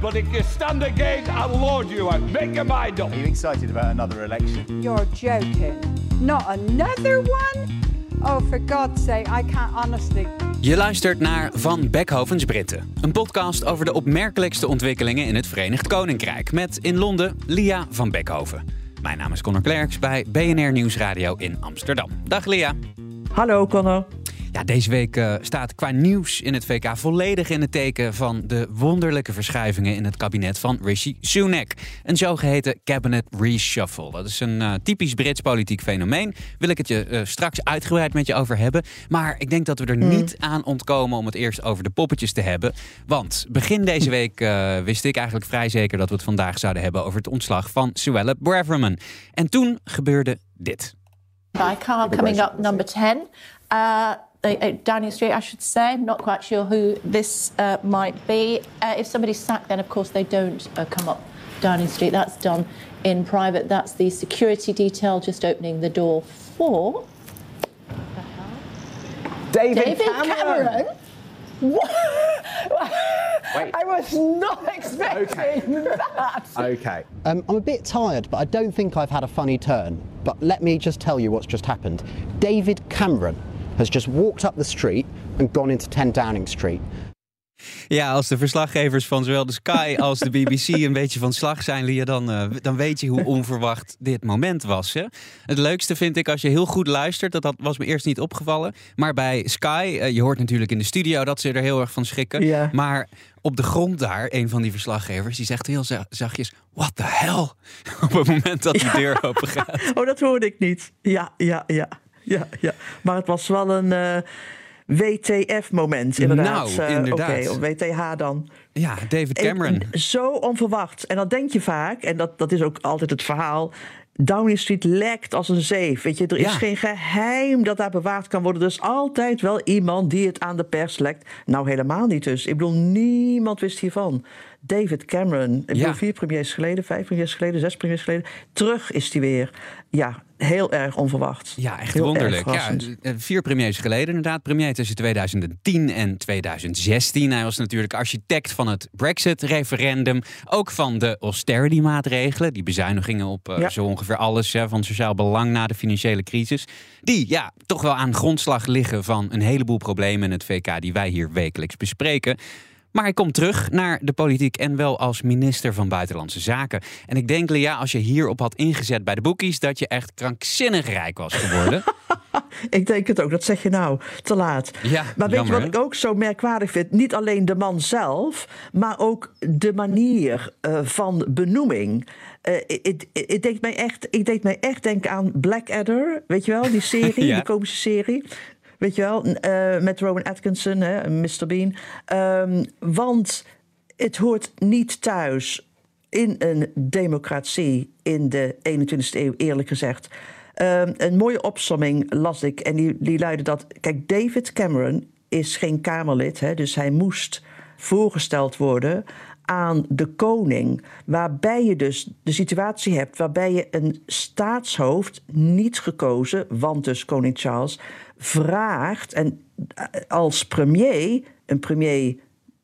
But if you stand again, I'll lord you out. Make your mind up. Are you excited about another election? You're joking. Not another one? Oh, for God's sake, I can't honestly. Je luistert naar Van Beckhovens Britten, een podcast over de opmerkelijkste ontwikkelingen in het Verenigd Koninkrijk. Met in Londen Lia van Beckhoven. Mijn naam is Connor Klerks bij BNR Nieuwsradio in Amsterdam. Dag Lia. Hallo Connor. Ja, deze week uh, staat qua nieuws in het VK volledig in het teken van de wonderlijke verschuivingen in het kabinet van Rishi Sunak. Een zogeheten cabinet reshuffle. Dat is een uh, typisch Brits politiek fenomeen. Wil ik het je uh, straks uitgebreid met je over hebben. Maar ik denk dat we er mm. niet aan ontkomen om het eerst over de poppetjes te hebben. Want begin deze week wist ik eigenlijk vrij zeker dat we het vandaag zouden hebben over het ontslag van Suella Braverman. En toen gebeurde dit. By car coming up number 10. Uh, uh, Downing Street, I should say. I'm not quite sure who this uh, might be. Uh, if somebody's sacked, then of course they don't uh, come up Downing Street. That's done in private. That's the security detail just opening the door for. David, David Cameron. Cameron? Wait. I was not expecting Okay. that. Okay. Um, I'm a bit tired, but I don't think I've had a funny turn. But let me just tell you what's just happened. David Cameron has just walked up the street and gone into 10 Downing Street. Ja, als de verslaggevers van zowel de Sky als de BBC een beetje van slag zijn, Lia, dan, uh, dan weet je hoe onverwacht dit moment was. Hè? Het leukste vind ik als je heel goed luistert, dat, dat was me eerst niet opgevallen. Maar bij Sky, uh, je hoort natuurlijk in de studio dat ze er heel erg van schrikken. Ja. Maar op de grond daar, een van die verslaggevers, die zegt heel zachtjes: What the hell? Op het moment dat die deur open gaat. Oh, dat hoorde ik niet. Ja, ja, ja. Ja, ja. Maar het was wel een. Uh... WTF-moment, inderdaad. Nou, inderdaad. Oké, okay, WTH dan. Ja, David Cameron. En, zo onverwacht. En dan denk je vaak, en dat, dat is ook altijd het verhaal... Downing Street lekt als een zeef. Weet je, er is Ja. geen geheim dat daar bewaard kan worden. Er is altijd wel iemand die het aan de pers lekt. Nou, helemaal niet dus. Ik bedoel, niemand wist hiervan. David Cameron, ik bedoel, Ja. vier premiers geleden, vijf premiers geleden, zes premiers geleden. Terug is hij weer. Ja, heel erg onverwacht. Ja, echt Heel wonderlijk. Ja, verrassend. eh, vier premiers geleden inderdaad. Premier tussen 2010 en 2016. Hij was natuurlijk architect van het Brexit-referendum. Ook van de austerity-maatregelen. Die bezuinigingen op eh, Ja. zo ongeveer alles hè, van sociaal belang na de financiële crisis. Die ja, toch wel aan grondslag liggen van een heleboel problemen in het VK die wij hier wekelijks bespreken. Maar hij komt terug naar de politiek en wel als minister van Buitenlandse Zaken. En ik denk, Lea, als je hierop had ingezet bij de boekies, dat je echt krankzinnig rijk was geworden. Ik denk het ook, dat zeg je nou te laat. Ja, maar weet jammer, je wat ik ook zo merkwaardig vind? Niet alleen de man zelf, maar ook de manier eh, van benoeming. Het deed mij echt, ik deed mij echt denken aan Blackadder, weet je wel, die serie, Ja. die komische serie. Weet je wel, eh, met Rowan Atkinson, hè, Mr. Bean. Ehm, want het hoort niet thuis in een democratie in de 21ste eeuw, eerlijk gezegd. Ehm, een mooie opsomming las ik en die, die luidde dat... Kijk, David Cameron is geen Kamerlid, hè, dus hij moest voorgesteld worden aan de koning. Waarbij je dus de situatie hebt waarbij je een staatshoofd niet gekozen, want dus koning Charles, vraagt en eh, als premier, een premier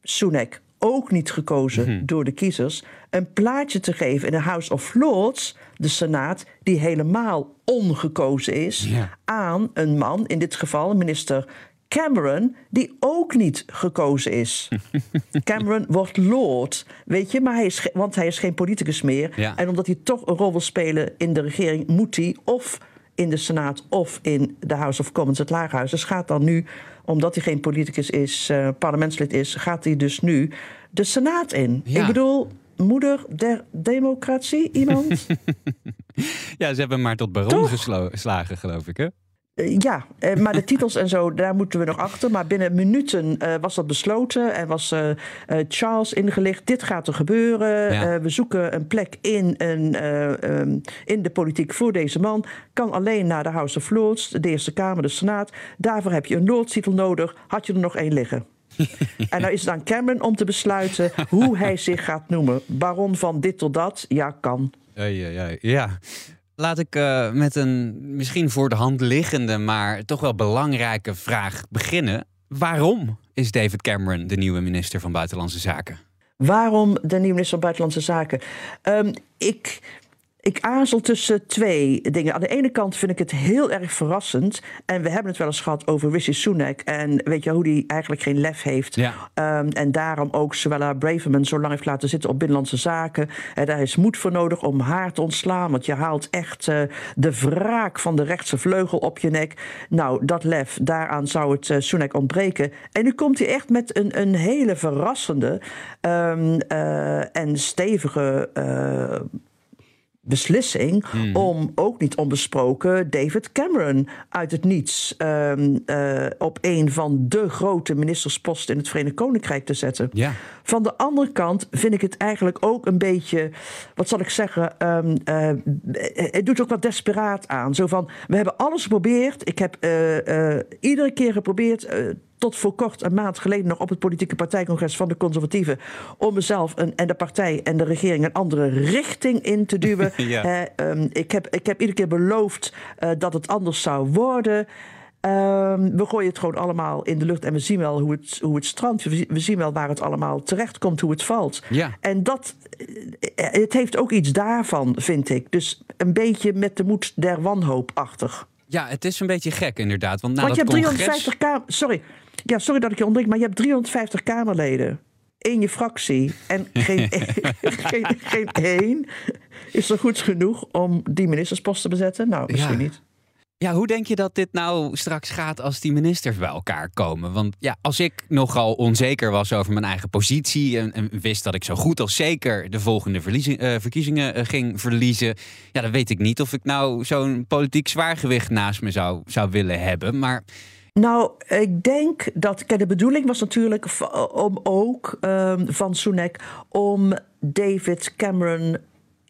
Sunak ook niet gekozen door de kiezers, een plaatje te geven in de House of Lords, de Senaat, die helemaal ongekozen is, aan een man, in dit geval minister Cameron, die ook niet gekozen is. Cameron wordt Lord, weet je, maar hij is, want hij is geen politicus meer. Ja. En omdat hij toch een rol wil spelen in de regering, moet hij of in de Senaat of in de House of Commons, het Lagerhuis. Dus gaat dan nu, omdat hij geen politicus is, eh, parlementslid is, gaat hij dus nu de Senaat in. Ja. Ik bedoel, moeder der democratie, iemand? ja, ze hebben maar tot baron geslagen, geloof ik, hè? Eh, ja, eh, maar de titels en zo, daar moeten we nog achter. Maar binnen minuten uh, was dat besloten en was uh, Charles ingelicht. Dit gaat er gebeuren. Ja. we zoeken een plek in, een, um, in de politiek voor deze man. Kan alleen naar de House of Lords, de Eerste Kamer, de Senaat. Daarvoor heb je een Lordstitel nodig. Had je er nog één liggen? en nou is het aan Cameron om te besluiten hoe hij zich gaat noemen. Baron van dit tot dat, ja, kan. Ja, ja, ja. ja. Laat ik uh, met een misschien voor de hand liggende, maar toch wel belangrijke vraag beginnen. Waarom is David Cameron de nieuwe minister van Buitenlandse Zaken? Waarom de nieuwe minister van Buitenlandse Zaken? Um, ik ik aarzel tussen twee dingen. Aan de ene kant vind ik het heel erg verrassend. En we hebben het wel eens gehad over Rishi Sunak. En weet je hoe die eigenlijk geen lef heeft. Ja. Um, en daarom ook Suella Braverman zo lang heeft laten zitten op Binnenlandse Zaken. En daar is moed voor nodig om haar te ontslaan. Want je haalt echt uh, de wraak van de rechtse vleugel op je nek. Nou, dat lef, daaraan zou het uh, Sunak ontbreken. En nu komt hij echt met een, een hele verrassende um, uh, en stevige beslissing hmm. om ook niet onbesproken David Cameron uit het niets um, uh, op een van de grote ministersposten in het Verenigd Koninkrijk te zetten. Ja. Van de andere kant vind ik het eigenlijk ook een beetje, wat zal ik zeggen, um, uh, het doet ook wat desperaat aan. Zo van, we hebben alles geprobeerd. Ik heb uh, iedere keer geprobeerd tot voor kort een maand geleden nog op het politieke partijcongres van de conservatieven om mezelf een, en de partij en de regering een andere richting in te duwen. ja. uh, ik, heb, ik heb iedere keer beloofd uh, dat het anders zou worden. Uh, we gooien het gewoon allemaal in de lucht en we zien wel hoe het, hoe het strandt. We, we zien wel waar het allemaal terecht komt, hoe het valt. Ja. En dat, eh, het heeft ook iets daarvan, vind ik. Dus een beetje met de moed der wanhoop achter. Ja, het is een beetje gek inderdaad. Want, na want je dat hebt congres... 350 kamer... Sorry. Ja, sorry dat ik je ontdek, maar je hebt 350 Kamerleden in je fractie. En geen, geen, geen één is er goed genoeg om die ministerspost te bezetten. Nou, misschien Ja. niet. Ja, hoe denk je dat dit nou straks gaat als die ministers bij elkaar komen? Want ja, als ik nogal onzeker was over mijn eigen positie en, en wist dat ik zo goed als zeker de volgende eh, verkiezingen eh, ging verliezen, ja, dan weet ik niet of ik nou zo'n politiek zwaargewicht naast me zou, zou willen hebben. Maar Nou, ik denk dat. Kijk, de bedoeling was natuurlijk om ook ehm, van Sunak om David Cameron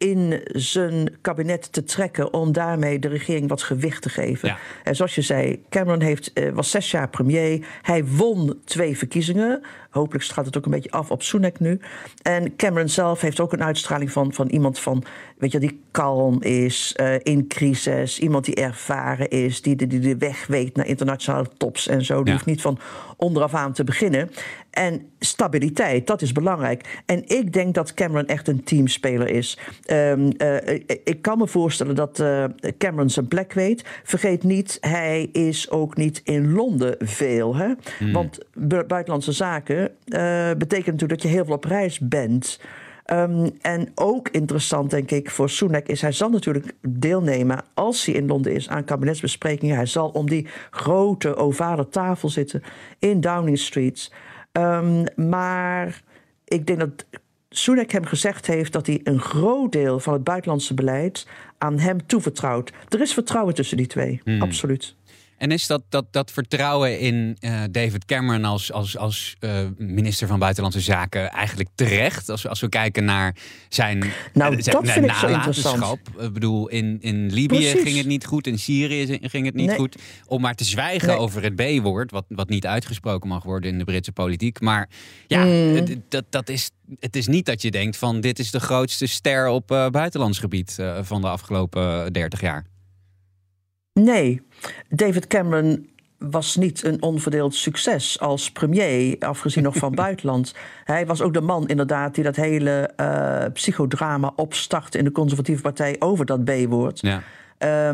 in zijn kabinet te trekken om daarmee de regering wat gewicht te geven. Ja. En zoals je zei, Cameron heeft, eh, was zes jaar premier. Hij won twee verkiezingen. Hopelijk gaat het ook een beetje af op Sunak nu. En Cameron zelf heeft ook een uitstraling van, van iemand van, weet je, die kalm is eh, in crisis. Iemand die ervaren is, die de, die de weg weet naar internationale tops en zo. Die Ja. hoeft niet van onderaf aan te beginnen. En stabiliteit, dat is belangrijk. En ik denk dat Cameron echt een teamspeler is. Ehm, eh, ik- kan me voorstellen dat eh, Cameron zijn plek weet. Vergeet niet, hij is ook niet in Londen veel. Hè? Want bu- buitenlandse zaken eh, betekent natuurlijk dat je heel veel op reis bent. Ehm, en ook interessant, denk ik, voor Sunak is... hij zal natuurlijk deelnemen, als hij in Londen is... aan kabinetsbesprekingen. Hij zal om die grote ovale tafel zitten in Downing Street. Ehm, maar ik denk dat Sunak hem gezegd heeft... dat hij een groot deel van het buitenlandse beleid aan hem toevertrouwt. Er is vertrouwen tussen die twee, absoluut. En is dat, dat, dat vertrouwen in eh, David Cameron als, als, als eh, minister van Buitenlandse Zaken eigenlijk terecht? Als, als we kijken naar zijn, Nou, zijn dat vind ik zo nalatenschap. Ik bedoel, in, in Libië Precies. ging het niet goed, in Syrië ging het niet Nee. goed. Om maar te zwijgen Nee. over het B-woord, wat, wat niet uitgesproken mag worden in de Britse politiek. Maar ja, Mm. het, dat, dat is, het is niet dat je denkt van dit is de grootste ster op eh, buitenlands gebied van de afgelopen 30 jaar. Nee, David Cameron was niet een onverdeeld succes als premier, afgezien nog van buitenland. Hij was ook de man inderdaad die dat hele eh, psychodrama opstartte in de conservatieve partij over dat B-woord. Ja. Eh,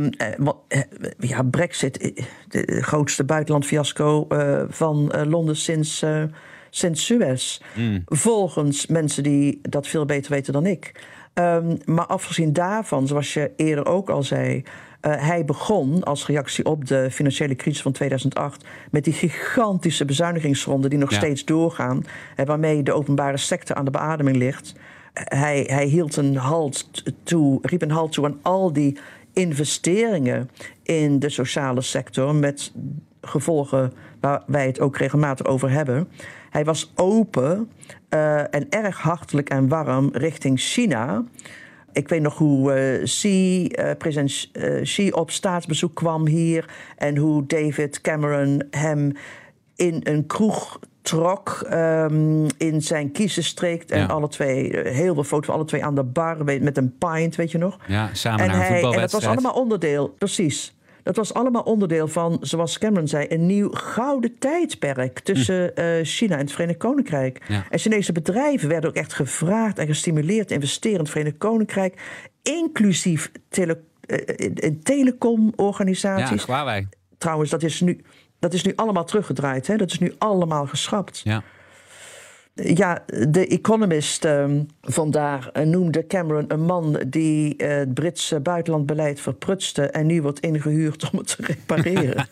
ja, Brexit, de grootste buitenlandfiasco eh, van Londen sinds, eh, sinds Suez. Volgens mensen die dat veel beter weten dan ik. Ehm, maar afgezien daarvan, zoals je eerder ook al zei. Eh, hij begon als reactie op de financiële crisis van 2008 met die gigantische bezuinigingsronde die nog Ja. steeds doorgaan, eh, waarmee de openbare sector aan de beademing ligt. hij, hij hield een halt toe, riep een halt toe aan al die investeringen in de sociale sector met gevolgen waar wij het ook regelmatig over hebben. Hij was open uh, en erg hartelijk en warm richting China. Ik weet nog hoe Xi, uh, president Xi op staatsbezoek kwam hier en hoe David Cameron hem in een kroeg trok um, in zijn kiezenstreek. En ja. alle twee, heel veel foto's van alle twee aan de bar met een pint, weet je nog? Ja, samen en naar een hij, En voetbalwedstrijd. dat was allemaal onderdeel, precies. Dat was allemaal onderdeel van, zoals Cameron zei, een nieuw gouden tijdperk tussen uh, China en het Verenigd Koninkrijk. Ja. En Chinese bedrijven werden ook echt gevraagd en gestimuleerd te investeren in het Verenigd Koninkrijk, inclusief tele, uh, telecomorganisaties. Ja. Trouwens, dat is nu, dat is nu allemaal teruggedraaid. Hè? Dat is nu allemaal geschrapt. Ja. Ja, de Economist uh, vandaar noemde Cameron een man die uh, het Britse buitenlandbeleid verprutste en nu wordt ingehuurd om het te repareren.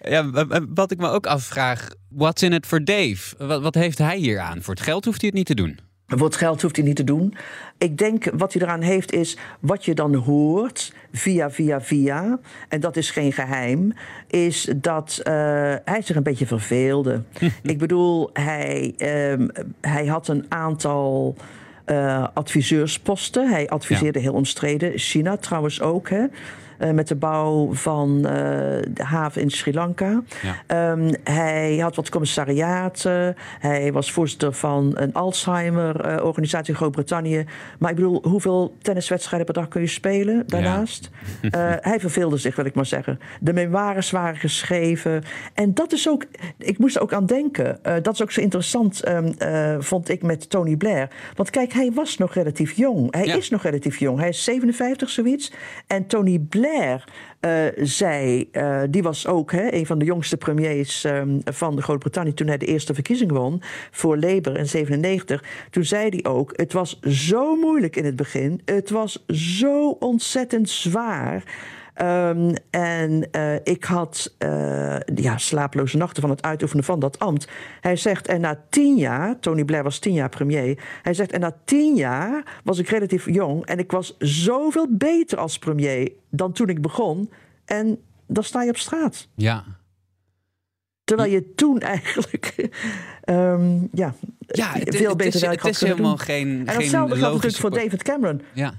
ja, wat ik me ook afvraag, what's in it for Dave? Wat, wat heeft hij hier aan? Voor het geld hoeft hij het niet te doen. Voor het geld hoeft hij niet te doen. Ik denk wat hij eraan heeft is wat je dan hoort via, via, via. En dat is geen geheim. Is dat uh, hij zich een beetje verveelde. Ik bedoel, hij, um, hij had een aantal uh, adviseursposten. Hij adviseerde ja. heel omstreden. China trouwens ook. Hè? Uh, met de bouw van uh, de haven in Sri Lanka. Ja. Um, hij had wat commissariaten. Hij was voorzitter van een Alzheimer-organisatie in Groot-Brittannië. Maar ik bedoel, hoeveel tenniswedstrijden per dag kun je spelen daarnaast? Ja. uh, hij verveelde zich, wil ik maar zeggen. De memoires waren geschreven. En dat is ook, ik moest er ook aan denken. Dat is ook zo interessant, um, vond ik, met Tony Blair. Want kijk, hij was nog relatief jong. Hij Ja. is nog relatief jong. Hij is 57, zoiets. En Tony Blair uh, zei, uh, die was ook hè, een van de jongste premiers um, van Groot-Brittannië toen hij de eerste verkiezing won voor Labour in 97. Toen zei hij ook, het was zo moeilijk in het begin, het was zo ontzettend zwaar. Um, en uh, ik had uh, ja, slaaploze nachten van het uitoefenen van dat ambt. Hij zegt, en na tien jaar, Tony Blair was tien jaar premier. Hij zegt, en na tien jaar was ik relatief jong en ik was zoveel beter als premier dan toen ik begon. En dan sta je op straat. Ja. Terwijl je toen eigenlijk um, ja, Ja, het, veel het beter is, werk het had is kunnen helemaal doen. geen, En datzelfde geldt natuurlijk voor David Cameron. Ja.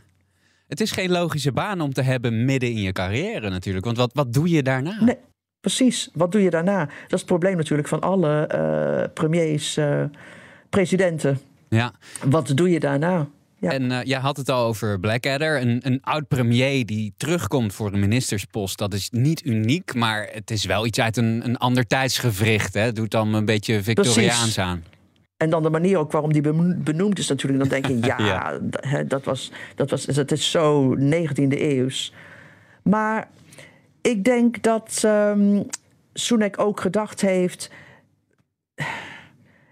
Het is geen logische baan om te hebben midden in je carrière natuurlijk. Want wat, wat doe je daarna? Nee, precies. Wat doe je daarna? Dat is het probleem natuurlijk van alle uh, premiers, uh, presidenten. Ja. Wat doe je daarna? Ja. En uh, jij had het al over Blackadder, een, een oud-premier die terugkomt voor een ministerspost. Dat is niet uniek, maar het is wel iets uit een, een ander tijdsgevricht. Hè? Doet dan een beetje Victoriaans Precies. aan. En dan de manier ook waarom die benoemd is natuurlijk. Dan denk je, ja, Ja. dat, was, dat, was, dat is zo 19e eeuws. Maar ik denk dat um, ook gedacht heeft...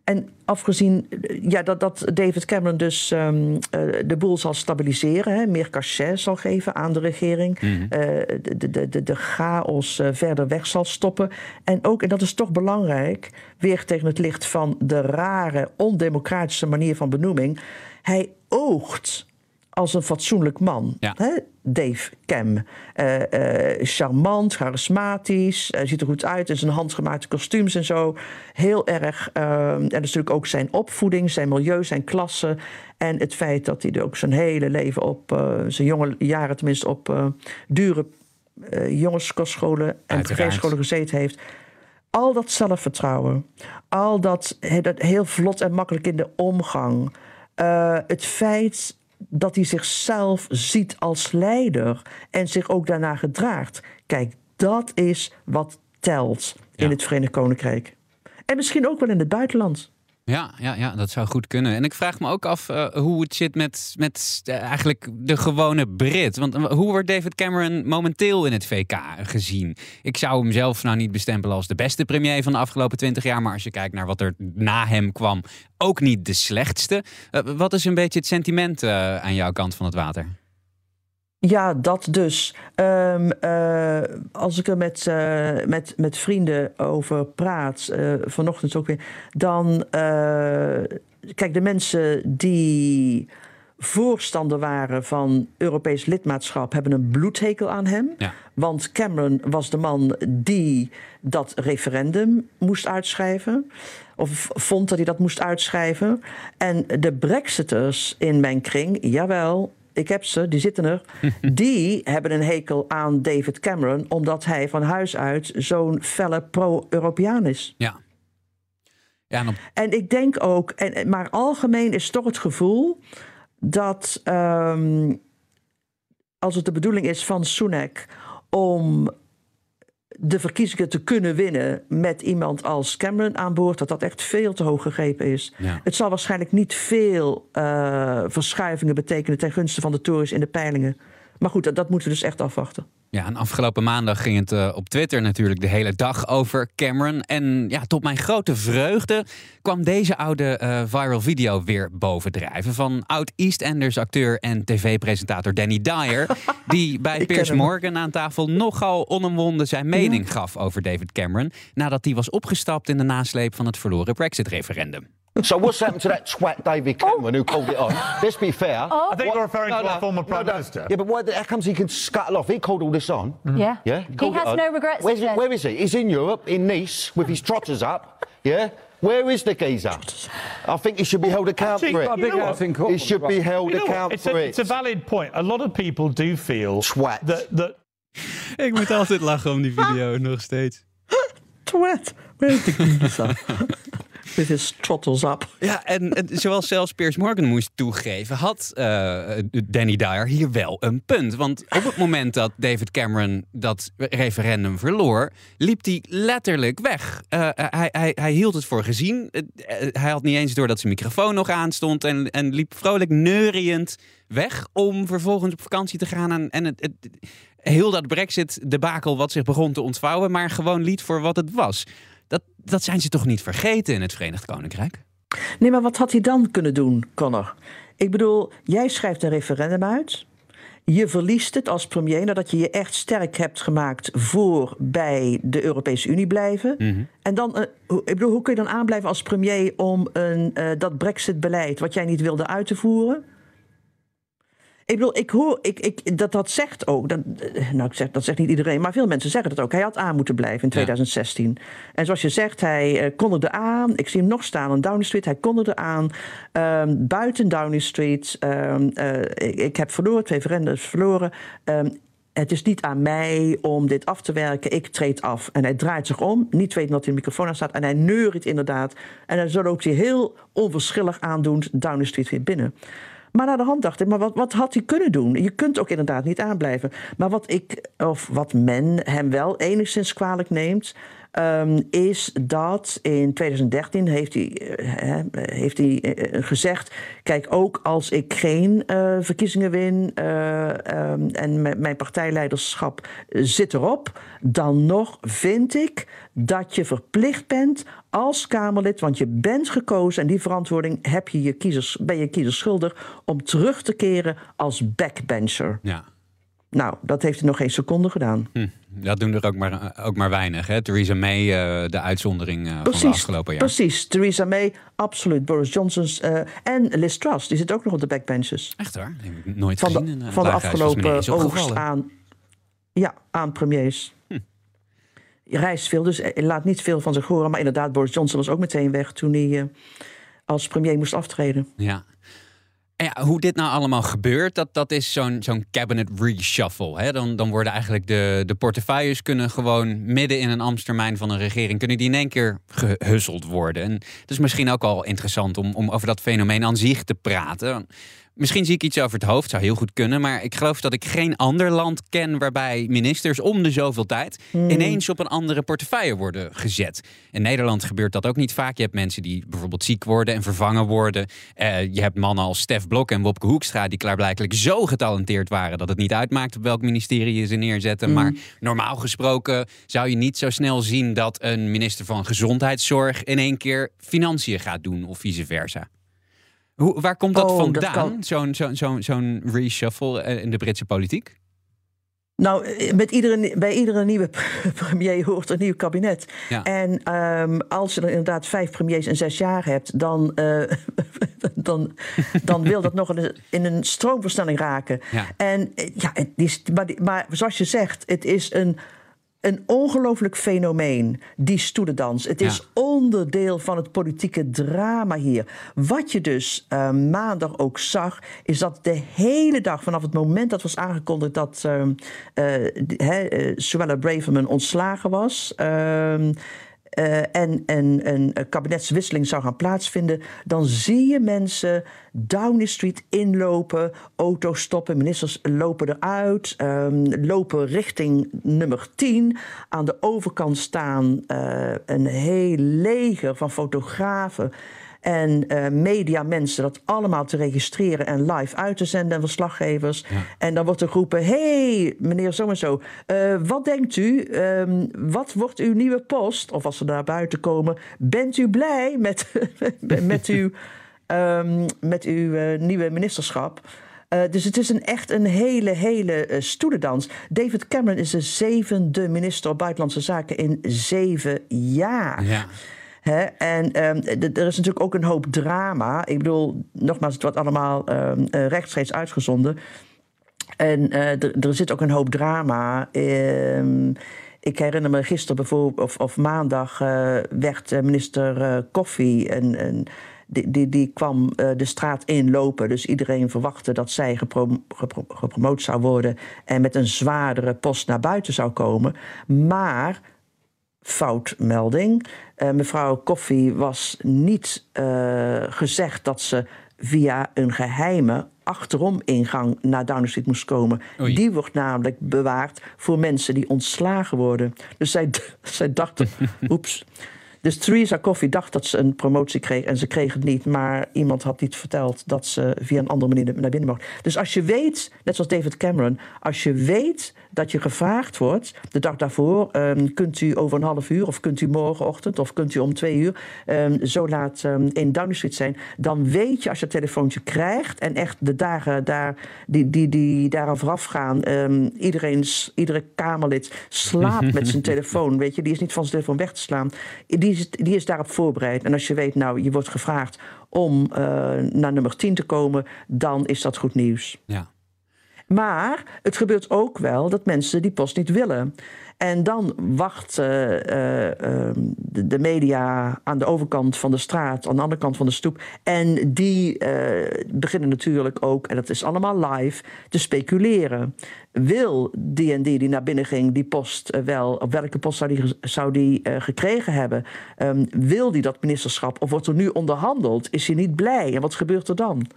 En afgezien ja, dat, dat David Cameron dus um, uh, de boel zal stabiliseren, hè, meer cachet zal geven aan de regering, Mhm. uh, de, de, de, de chaos uh, verder weg zal stoppen. En ook, en dat is toch belangrijk, weer tegen het licht van de rare, ondemocratische manier van benoeming. Hij oogt als een fatsoenlijk man. Ja. Hè? Dave Cam. Uh, uh, charmant, charismatisch, uh, ziet er goed uit in zijn handgemaakte kostuums en zo. Heel erg. en natuurlijk ook zijn opvoeding, zijn milieu, zijn klasse. En het feit dat hij er ook zijn hele leven op, zijn jonge jaren tenminste, op dure jongenskostscholen en privéscholen gezeten heeft. Al dat zelfvertrouwen, al dat, dat heel vlot en makkelijk in de omgang. het feit dat hij zichzelf ziet als leider en zich ook daarna gedraagt. Kijk, dat is wat telt in Ja. het Verenigd Koninkrijk. En misschien ook wel in het buitenland. Ja, ja, ja, dat zou goed kunnen. En ik vraag me ook af uh, hoe het zit met, met uh, eigenlijk de gewone Brit. Want uh, hoe wordt David Cameron momenteel in het VK gezien? Ik zou hem zelf nou niet bestempelen als de beste premier van de afgelopen twintig jaar. Maar als je kijkt naar wat er na hem kwam, ook niet de slechtste. Wat is een beetje het sentiment aan jouw kant van het water? Ja, dat dus. Um, uh, als ik er met, uh, met, met vrienden over praat, uh, vanochtend ook weer, dan. kijk, de mensen die voorstander waren van Europees lidmaatschap, hebben een bloedhekel aan hem. Ja. Want Cameron was de man die dat referendum moest uitschrijven. Of vond dat hij dat moest uitschrijven. En de Brexiters in mijn kring, jawel, ik heb ze, die zitten er. die hebben een hekel aan David Cameron, omdat hij van huis uit zo'n felle pro-Europeaan is. Ja. Ja, en ik denk ook, en, maar algemeen is toch het gevoel dat ehm, als het de bedoeling is van Sunak om de verkiezingen te kunnen winnen met iemand als Cameron aan boord, dat dat echt veel te hoog gegrepen is. Ja. Het zal waarschijnlijk niet veel eh, verschuivingen betekenen ten gunste van de Tories in de peilingen. Maar goed, dat, dat moeten we dus echt afwachten. Ja, en afgelopen maandag ging het eh, op Twitter natuurlijk de hele dag over Cameron. En ja, tot mijn grote vreugde kwam deze oude eh, viral video weer bovendrijven. Van oud-EastEnders acteur en tv-presentator Danny Dyer. die bij Piers. Morgan aan tafel nogal onomwonden zijn mening gaf over David Cameron. Nadat hij was opgestapt in de nasleep van het verloren Brexit-referendum. So what's happened to that twat David oh. Cameron who called it on? Let's be fair. Oh. I think you're referring to our former Prime Minister. Yeah, but why, how comes he can scuttle off? He called all this on. Mm-hmm. Yeah. Yeah, He called it has no regrets, Where's he he, where is he? He's in Europe, in Nice, with his trotters up. Yeah. Where is the geezer? I think he should be held accountable for it. got a big You know house in He should be held You know what? account It's for a, it. it's a valid point. A lot of people do feel Twat. that that Ik moet altijd lachen om die video nog steeds. Twat, where is the geezer? With his trottles up. Ja, en, en zoals zelfs Piers Morgan moest toegeven, had eh, Danny Dyer hier wel een punt. Want op het moment dat David Cameron dat referendum verloor, liep hij letterlijk weg. Eh, hij, hij, hij hield het voor gezien. Eh, eh, hij had niet eens door dat zijn microfoon nog aanstond en, en liep vrolijk neuriënd weg om vervolgens op vakantie te gaan. En, en het, heel dat Brexit-debakel wat zich begon te ontvouwen, maar gewoon liet voor wat het was. Dat, zijn ze toch niet vergeten in het Verenigd Koninkrijk? Nee, maar wat had hij dan kunnen doen, Connor? Ik bedoel, jij schrijft een referendum uit. Je verliest het als premier nadat je je echt sterk hebt gemaakt voor bij de Europese Unie blijven. En dan, eh, hoe- ik bedoel, hoe kun je dan aanblijven als premier om een, eh, dat Brexit-beleid wat jij niet wilde uit te voeren? Ik bedoel, ik hoor, ik, ik, dat dat zegt ook. Dat, eh, nou, ik zeg, dat zegt niet iedereen, maar veel mensen zeggen dat ook. Hij had aan moeten blijven in 2016. En zoals je zegt, hij eh, kondigde aan. Ik zie hem nog staan aan Downing Street. Hij kondigde aan. ehm, buiten Downing Street. ehm, eh, ik, ik heb verloren, twee referendums verloren. Ehm, het is niet aan mij om dit af te werken. Ik treed af. En hij draait zich om, niet weten dat hij de microfoon aan staat. En hij neuriet inderdaad. En dan loopt hij heel onverschillig aandoend Downing Street weer binnen. Maar naar de hand dacht ik, maar wat, wat had hij kunnen doen? Je kunt ook inderdaad niet aanblijven. Maar wat ik, of wat men hem wel enigszins kwalijk neemt, ehm, is dat in 2013 heeft hij, eh, heeft hij eh, gezegd: kijk, ook als ik geen eh, verkiezingen win eh, ehm, en mijn partijleiderschap zit erop, dan nog vind ik dat je verplicht bent als Kamerlid, want je bent gekozen en die verantwoording heb je je kiezers, ben je kiezers schuldig om terug te keren als backbencher. Ja. Nou, dat heeft hij nog geen seconde gedaan. Hm, dat doen er ook maar, ook maar weinig. Hè? Theresa May, eh, de uitzondering eh, van de afgelopen jaar. precies. Theresa May, absoluut. Boris Johnson's eh, en Liz Truss, die zit ook nog op de backbenches. Echt waar? Dat heb ik nooit Van gezien. de, van de afgelopen oogst aan, ja, aan premiers. Hm. Reist veel, dus laat niet veel van zich horen. Maar inderdaad, Boris Johnson was ook meteen weg toen hij als premier moest aftreden. Ja. Ja, hoe dit nou allemaal gebeurt, dat, dat is zo'n zo'n cabinet reshuffle. Hè? Dan, dan worden eigenlijk de, de portefeuilles kunnen gewoon midden in een ambtstermijn van een regering, kunnen die in één keer gehusseld worden. En het is misschien ook al interessant om, om over dat fenomeen aan zich te praten. Misschien zie ik iets over het hoofd, zou heel goed kunnen. Maar ik geloof dat ik geen ander land ken waarbij ministers om de zoveel tijd ineens op een andere portefeuille worden gezet. In Nederland gebeurt dat ook niet vaak. Je hebt mensen die bijvoorbeeld ziek worden en vervangen worden. Eh, je hebt mannen als Stef Blok en Wopke Hoekstra die klaarblijkelijk zo getalenteerd waren dat het niet uitmaakt op welk ministerie je ze neerzetten. Maar normaal gesproken zou je niet zo snel zien dat een minister van Gezondheidszorg in één keer financiën gaat doen of vice versa. Hoe, waar komt dat Oh, vandaan, zo'n zo'n zo'n zo'n reshuffle eh, in de Britse politiek? Nou, eh, met iedere, bij iedere nieuwe premier hoort een nieuw kabinet. Ja. En ehm, als je er inderdaad vijf premiers in zes jaar hebt, dan, eh, dan, dan wil dat nog in een, in een stroomversnelling raken. Ja. En ja, het is, maar, maar zoals je zegt, het is een, een ongelooflijk fenomeen, die stoelendans. Het is Ja. onderdeel van het politieke drama hier. Wat je dus eh, maandag ook zag, is dat de hele dag, vanaf het moment dat was aangekondigd dat ehm, eh, Suella Braverman ontslagen was. Eh, en, en een eh, kabinetswisseling zou gaan plaatsvinden, dan zie je mensen Downing Street inlopen, auto's stoppen, ministers lopen eruit, ehm, lopen richting nummer 10. Aan de overkant staan eh, een heel leger van fotografen. En eh mediamensen, dat allemaal te registreren en live uit te zenden en verslaggevers. En dan wordt er geroepen: hey, meneer zo en zo, eh, wat denkt u? Ehm, wat wordt uw nieuwe post? Of als ze naar buiten komen, bent u blij met, met uw, ehm, met uw eh, nieuwe ministerschap? Dus het is een, echt een hele, hele eh, stoelendans. David Cameron is de zevende minister op Buitenlandse Zaken in zeven jaar. Ja. En ehm, er is natuurlijk ook een hoop drama. Ik bedoel, nogmaals, het wordt allemaal ehm, eh, rechtstreeks uitgezonden. En eh, er- zit ook een hoop drama. Ehm, ik herinner me gisteren bijvoorbeeld, of, of maandag, eh, werd minister Koffie. En, die, die, die kwam de straat inlopen. Dus iedereen verwachtte dat zij geprom- gepro- gepromoot zou worden. En met een zwaardere post naar buiten zou komen. Maar foutmelding. Eh, mevrouw Koffie was niet eh, gezegd dat ze via een geheime achterom ingang naar Downing Street moest komen. Oei. Die wordt namelijk bewaard voor mensen die ontslagen worden. Dus zij, zij dachten, oeps. Dus Theresa Coffee dacht dat ze een promotie kreeg en ze kreeg het niet. Maar iemand had niet verteld dat ze via een andere manier naar binnen mocht. Dus als je weet, net zoals David Cameron, als je weet dat je gevraagd wordt de dag daarvoor, ehm, kunt u over een half uur of kunt u morgenochtend of kunt u om twee uur ehm, zo laat ehm, in Downing Street zijn, dan weet je als je het telefoontje krijgt en echt de dagen daar, die, die, die daaraan vooraf gaan, iedereen, iedere Kamerlid slaapt met zijn telefoon, weet je, die is niet van zijn telefoon weg te slaan. Die is, die is daarop voorbereid. En als je weet, nou, je wordt gevraagd om eh, naar nummer 10 te komen, dan is dat goed nieuws. Ja. Maar het gebeurt ook wel dat mensen die post niet willen. En dan wacht eh, eh, ehm, de, de media aan de overkant van de straat, aan de andere kant van de stoep. En die eh, beginnen natuurlijk ook, en dat is allemaal live, te speculeren. Wil die en die die naar binnen ging, die post wel, op welke post zou die, zou die gekregen hebben? Ehm, wil die dat ministerschap of wordt er nu onderhandeld? Is hij niet blij? En wat gebeurt er dan?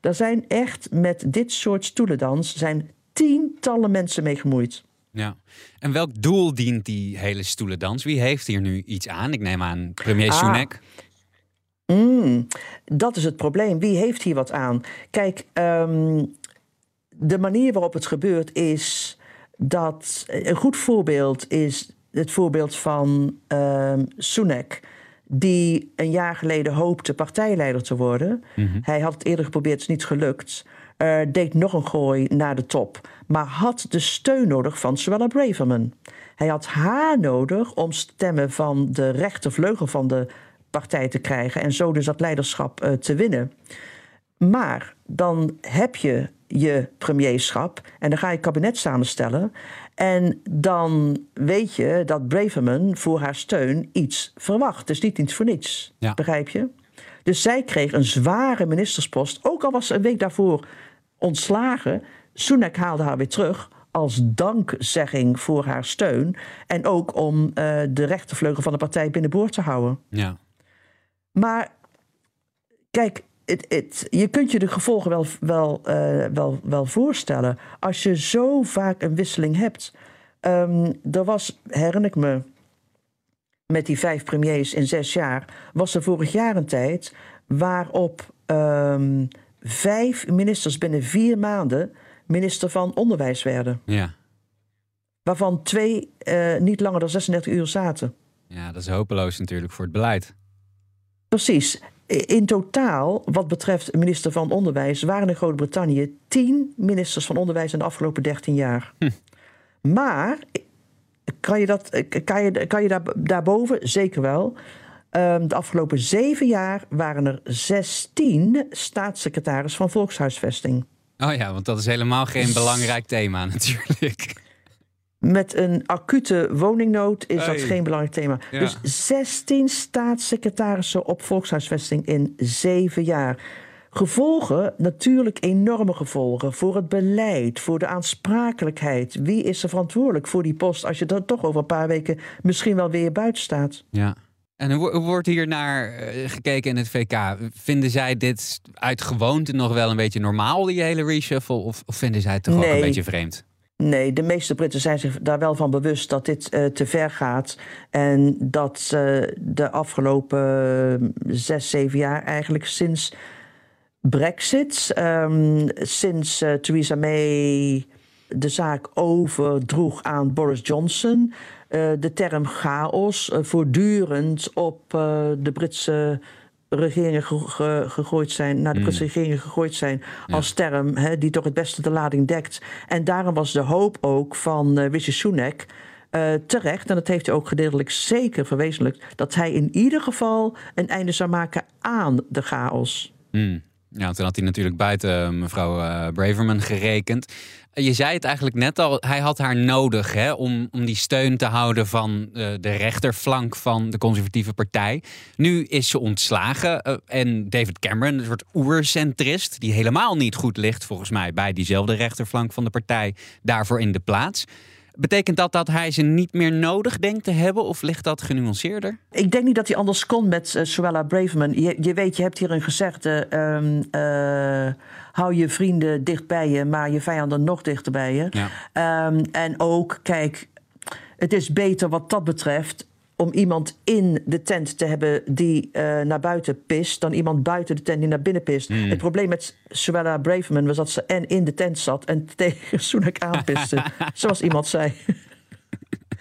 Er zijn echt met dit soort stoelendans zijn tientallen mensen mee gemoeid. Ja. En welk doel dient die hele stoelendans? Wie heeft hier nu iets aan? Ik neem aan premier Ah. Sunak. Mm, dat is het probleem. Wie heeft hier wat aan? Kijk, ehm, de manier waarop het gebeurt is dat. Een goed voorbeeld is het voorbeeld van Sunak. Die een jaar geleden hoopte partijleider te worden. Hij had het eerder geprobeerd, is niet gelukt. Deed nog een gooi naar de top. Maar had de steun nodig van Suella Braverman. Hij had haar nodig om stemmen van de rechtervleugel van de partij te krijgen. En zo dus dat leiderschap eh, te winnen. Maar dan heb je je premierschap en dan ga je kabinet samenstellen. En dan weet je dat Braverman voor haar steun iets verwacht. Dus niet iets voor niets. Ja. Begrijp je? Dus zij kreeg een zware ministerspost. Ook al was ze een week daarvoor ontslagen. Sunak haalde haar weer terug als dankzegging voor haar steun. En ook om eh, de rechtervleugel van de partij binnenboord te houden. Ja. Maar kijk, het, het, je kunt je de gevolgen wel, wel, eh, wel, wel voorstellen. Als je zo vaak een wisseling hebt. Ehm, er was, herinner ik me, met die vijf premiers in zes jaar... was er vorig jaar een tijd waarop ehm, vijf ministers binnen vier maanden... minister van Onderwijs werden. Ja. Waarvan twee eh, niet langer dan 36 uur zaten. ja, dat is hopeloos natuurlijk voor het beleid. Precies. In totaal, wat betreft minister van Onderwijs, waren in Groot-Brittannië tien ministers van Onderwijs in de afgelopen 13 jaar. Maar kan je, dat, kan je, kan je daar, daarboven? Zeker wel. Ehm, de afgelopen zeven jaar waren er 16 staatssecretaris van volkshuisvesting. Oh ja, want dat is helemaal geen belangrijk thema natuurlijk. Met een acute woningnood is dat geen belangrijk thema. Dus 16 staatssecretarissen op volkshuisvesting in zeven jaar. Gevolgen, natuurlijk enorme gevolgen voor het beleid, voor de aansprakelijkheid. Wie is er verantwoordelijk voor die post als je dan toch over een paar weken misschien wel weer buiten staat? Ja. En hoe wordt hier naar eh, gekeken in het VK? Vinden zij dit uit gewoonte nog wel een beetje normaal, die hele reshuffle? Of, of vinden zij het toch ook een beetje vreemd? Nee, de meeste Britten zijn zich daar wel van bewust dat dit uh, te ver gaat. En dat uh, de afgelopen zes, zeven jaar eigenlijk sinds Brexit, um, sinds uh, Theresa May de zaak overdroeg aan Boris Johnson, de term chaos voortdurend op de Britse regeringen gegooid zijn, naar de mm. regeringen gegooid zijn als term, hè, die toch het beste de lading dekt. En daarom was de hoop ook van uh, Rishi Sunak uh, terecht, en dat heeft hij ook gedeeltelijk zeker verwezenlijkt, dat hij in ieder geval een einde zou maken aan de chaos. Mm. Ja, toen had hij natuurlijk buiten eh, mevrouw uh, Braverman gerekend. Je zei het eigenlijk net al, hij had haar nodig hè, om, om die steun te houden van de rechterflank van de conservatieve partij. Nu is ze ontslagen en David Cameron, een soort oercentrist, die helemaal niet goed ligt volgens mij bij diezelfde rechterflank van de partij, daarvoor in de plaats. Betekent dat dat hij ze niet meer nodig denkt te hebben of ligt dat genuanceerder? Ik denk niet dat hij anders kon met uh, Suella Braverman. Je, je, weet, je hebt hier een gezegde: um, uh, hou je vrienden dicht bij je, maar je vijanden nog dichter bij je. Ja. Um, en ook, kijk, het is beter wat dat betreft om iemand in de tent te hebben die uh, naar buiten pist, dan iemand buiten de tent die naar binnen pist. Mm. Het probleem met Suella Braverman was dat ze en in de tent zat en tegen Sunak aanpiste, zoals iemand zei.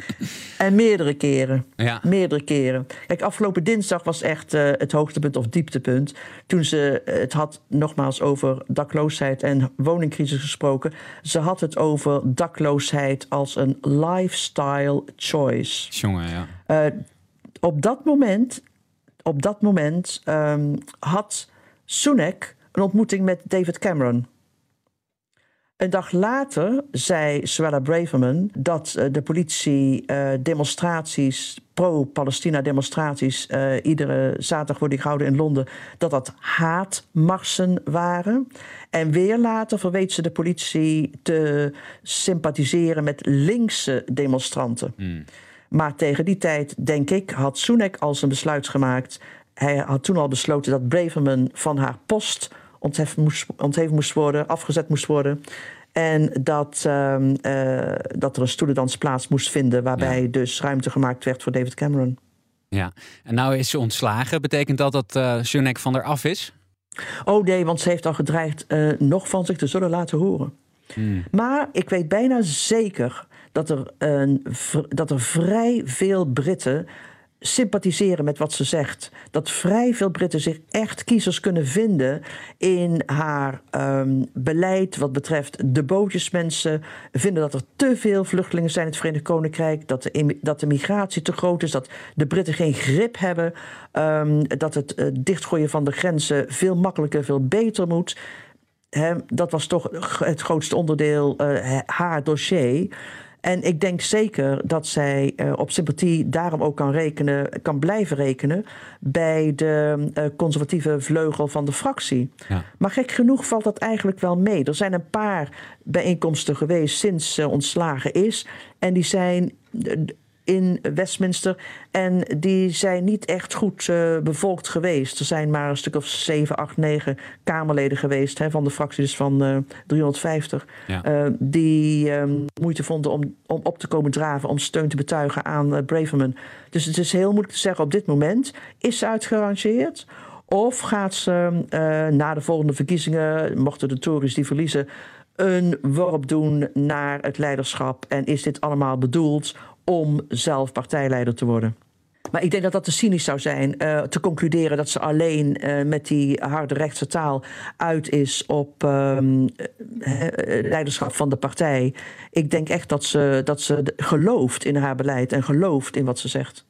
en meerdere keren. Ja. Meerdere keren. Kijk, afgelopen dinsdag was echt uh, het hoogtepunt of dieptepunt. Toen ze het had nogmaals over dakloosheid en woningcrisis gesproken. Ze had het over dakloosheid als een lifestyle choice. Jongen, ja. Uh, op dat moment, op dat moment um, had Sunak een ontmoeting met David Cameron. Een dag later zei Suella Braverman dat uh, de politie uh, demonstraties, pro-Palestina demonstraties, uh, iedere zaterdag worden gehouden in Londen, dat dat haatmarsen waren. En weer later verweet ze de politie te sympathiseren met linkse demonstranten. Mm. Maar tegen die tijd, denk ik, had Sunak al zijn besluit gemaakt. Hij had toen al besloten dat Braverman van haar post ontheven moest, ontheven moest worden, afgezet moest worden. En dat, uh, uh, dat er een stoelendans plaats moest vinden, waarbij ja. dus ruimte gemaakt werd voor David Cameron. Ja, en nou is ze ontslagen. Betekent dat dat uh, Sunak van er af is? Oh nee, want ze heeft al gedreigd uh, nog van zich te zullen laten horen. Hmm. Maar ik weet bijna zeker dat er, dat er vrij veel Britten sympathiseren met wat ze zegt. Dat vrij veel Britten zich echt kiezers kunnen vinden in haar um, beleid wat betreft de bootjesmensen. Vinden dat er te veel vluchtelingen zijn in het Verenigd Koninkrijk. Dat de, dat de migratie te groot is. Dat de Britten geen grip hebben. Um, dat het uh, dichtgooien van de grenzen veel makkelijker, veel beter moet. Dat was toch het grootste onderdeel, uh, haar dossier. En ik denk zeker dat zij uh, op sympathie daarom ook kan rekenen, kan blijven rekenen bij de uh, conservatieve vleugel van de fractie. Ja. Maar gek genoeg valt dat eigenlijk wel mee. Er zijn een paar bijeenkomsten geweest sinds ze ontslagen is. En die zijn in Westminster. En die zijn niet echt goed uh, bevolkt geweest. Er zijn maar een stuk of 7, 8, 9 Kamerleden geweest hè, van de fractie, dus van uh, 350. Ja. Uh, die um, moeite vonden om, om op te komen draven, om steun te betuigen aan Braverman. Dus het is heel moeilijk te zeggen op dit moment. Is ze uitgerangeerd? Of gaat ze na de volgende verkiezingen, mochten de Tories die verliezen, een worp doen naar het leiderschap? En is dit allemaal bedoeld om zelf partijleider te worden. Maar ik denk dat dat te cynisch zou zijn. Uh, te concluderen dat ze alleen uh, met die harde rechtse taal uit is op um, leiderschap van de partij. Ik denk echt dat ze, dat ze gelooft in haar beleid en gelooft in wat ze zegt.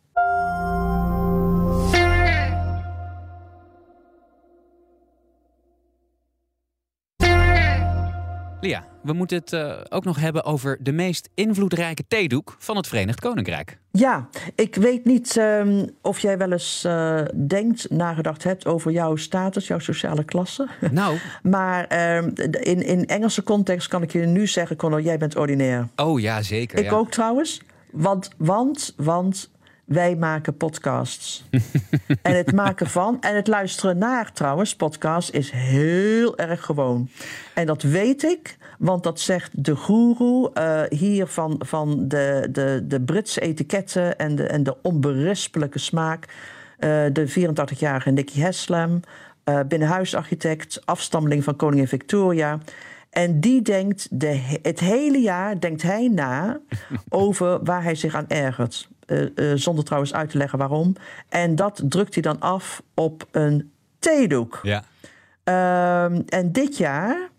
Lia, we moeten het uh, ook nog hebben over de meest invloedrijke theedoek van het Verenigd Koninkrijk. Ja, ik weet niet um, of jij wel eens uh, denkt, nagedacht hebt over jouw status, jouw sociale klasse. Nou. maar um, in, in Engelse context kan ik je nu zeggen, Conor, jij bent ordinair. Oh ja, zeker. Ik ja. ook trouwens. Want, want, want wij maken podcasts. en het maken van en het luisteren naar trouwens, podcast is heel erg gewoon. En dat weet ik, want dat zegt de goeroe uh, hier van, van de, de, de Britse etiketten en de, en de onberispelijke smaak. Uh, de 84-jarige Nicky Haslam, uh, binnenhuisarchitect, afstammeling van koningin Victoria. En die denkt de, het hele jaar denkt hij na over waar hij zich aan ergert. Uh, uh, zonder trouwens uit te leggen waarom. En dat drukt hij dan af op een theedoek. Ja. Uh, en dit jaar,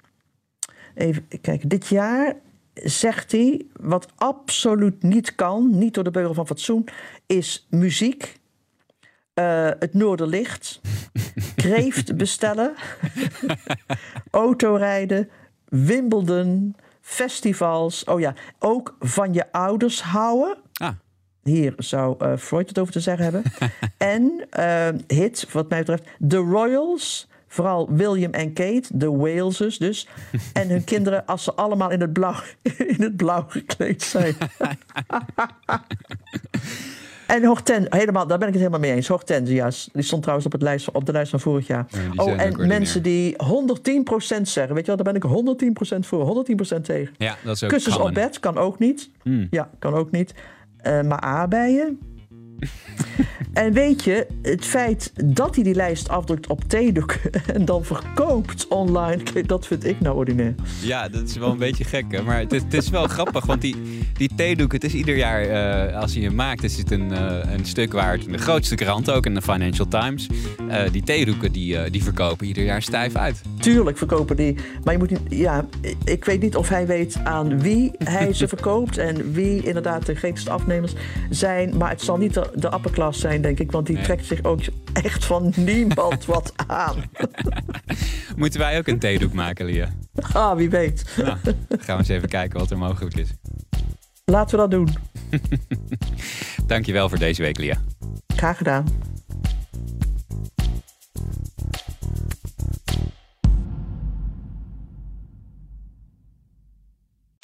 even kijken, dit jaar zegt hij, wat absoluut niet kan, niet door de beugel van fatsoen, is muziek. Uh, het Noorderlicht, kreeft bestellen, autorijden, Wimbledon, festivals. Oh ja, ook van je ouders houden. Ah. Hier zou uh, Freud het over te zeggen hebben. en uh, hit, wat mij betreft, The Royals. Vooral William en Kate, de Waleses dus. En hun kinderen, als ze allemaal in het blauw, in het blauw gekleed zijn. En Horten, helemaal, daar ben ik het helemaal mee eens. Hortensia's, die stond trouwens op, het lijst, op de lijst van vorig jaar. Ja, oh, en mensen die 110% zeggen. Weet je wel, daar ben ik 110% voor, 110% tegen. Ja, dat is ook Kussens op bed kan ook niet. Hmm. Ja, kan ook niet. Uh, maar aardbeien. En weet je, het feit dat hij die lijst afdrukt op theedoek en dan verkoopt online, dat vind ik nou ordinair. Ja, dat is wel een beetje gek, hè? maar het is, het is wel grappig, want die, die theedoek, het is ieder jaar, uh, als je hem maakt, is het een, uh, een stuk waard in de grootste krant, ook in de Financial Times. Uh, die theedoeken, die, die verkopen ieder jaar stijf uit. Tuurlijk verkopen die, maar je moet niet, ja, ik weet niet of hij weet aan wie hij ze verkoopt en wie inderdaad de grootste afnemers zijn, maar het zal niet de, de zijn, denk ik, want die nee. trekt zich ook echt van niemand wat aan. Moeten wij ook een theedoek maken, Lia? Ah, wie weet. Nou, gaan we eens even kijken wat er mogelijk is. Laten we dat doen. Dankjewel voor deze week, Lia. Graag gedaan.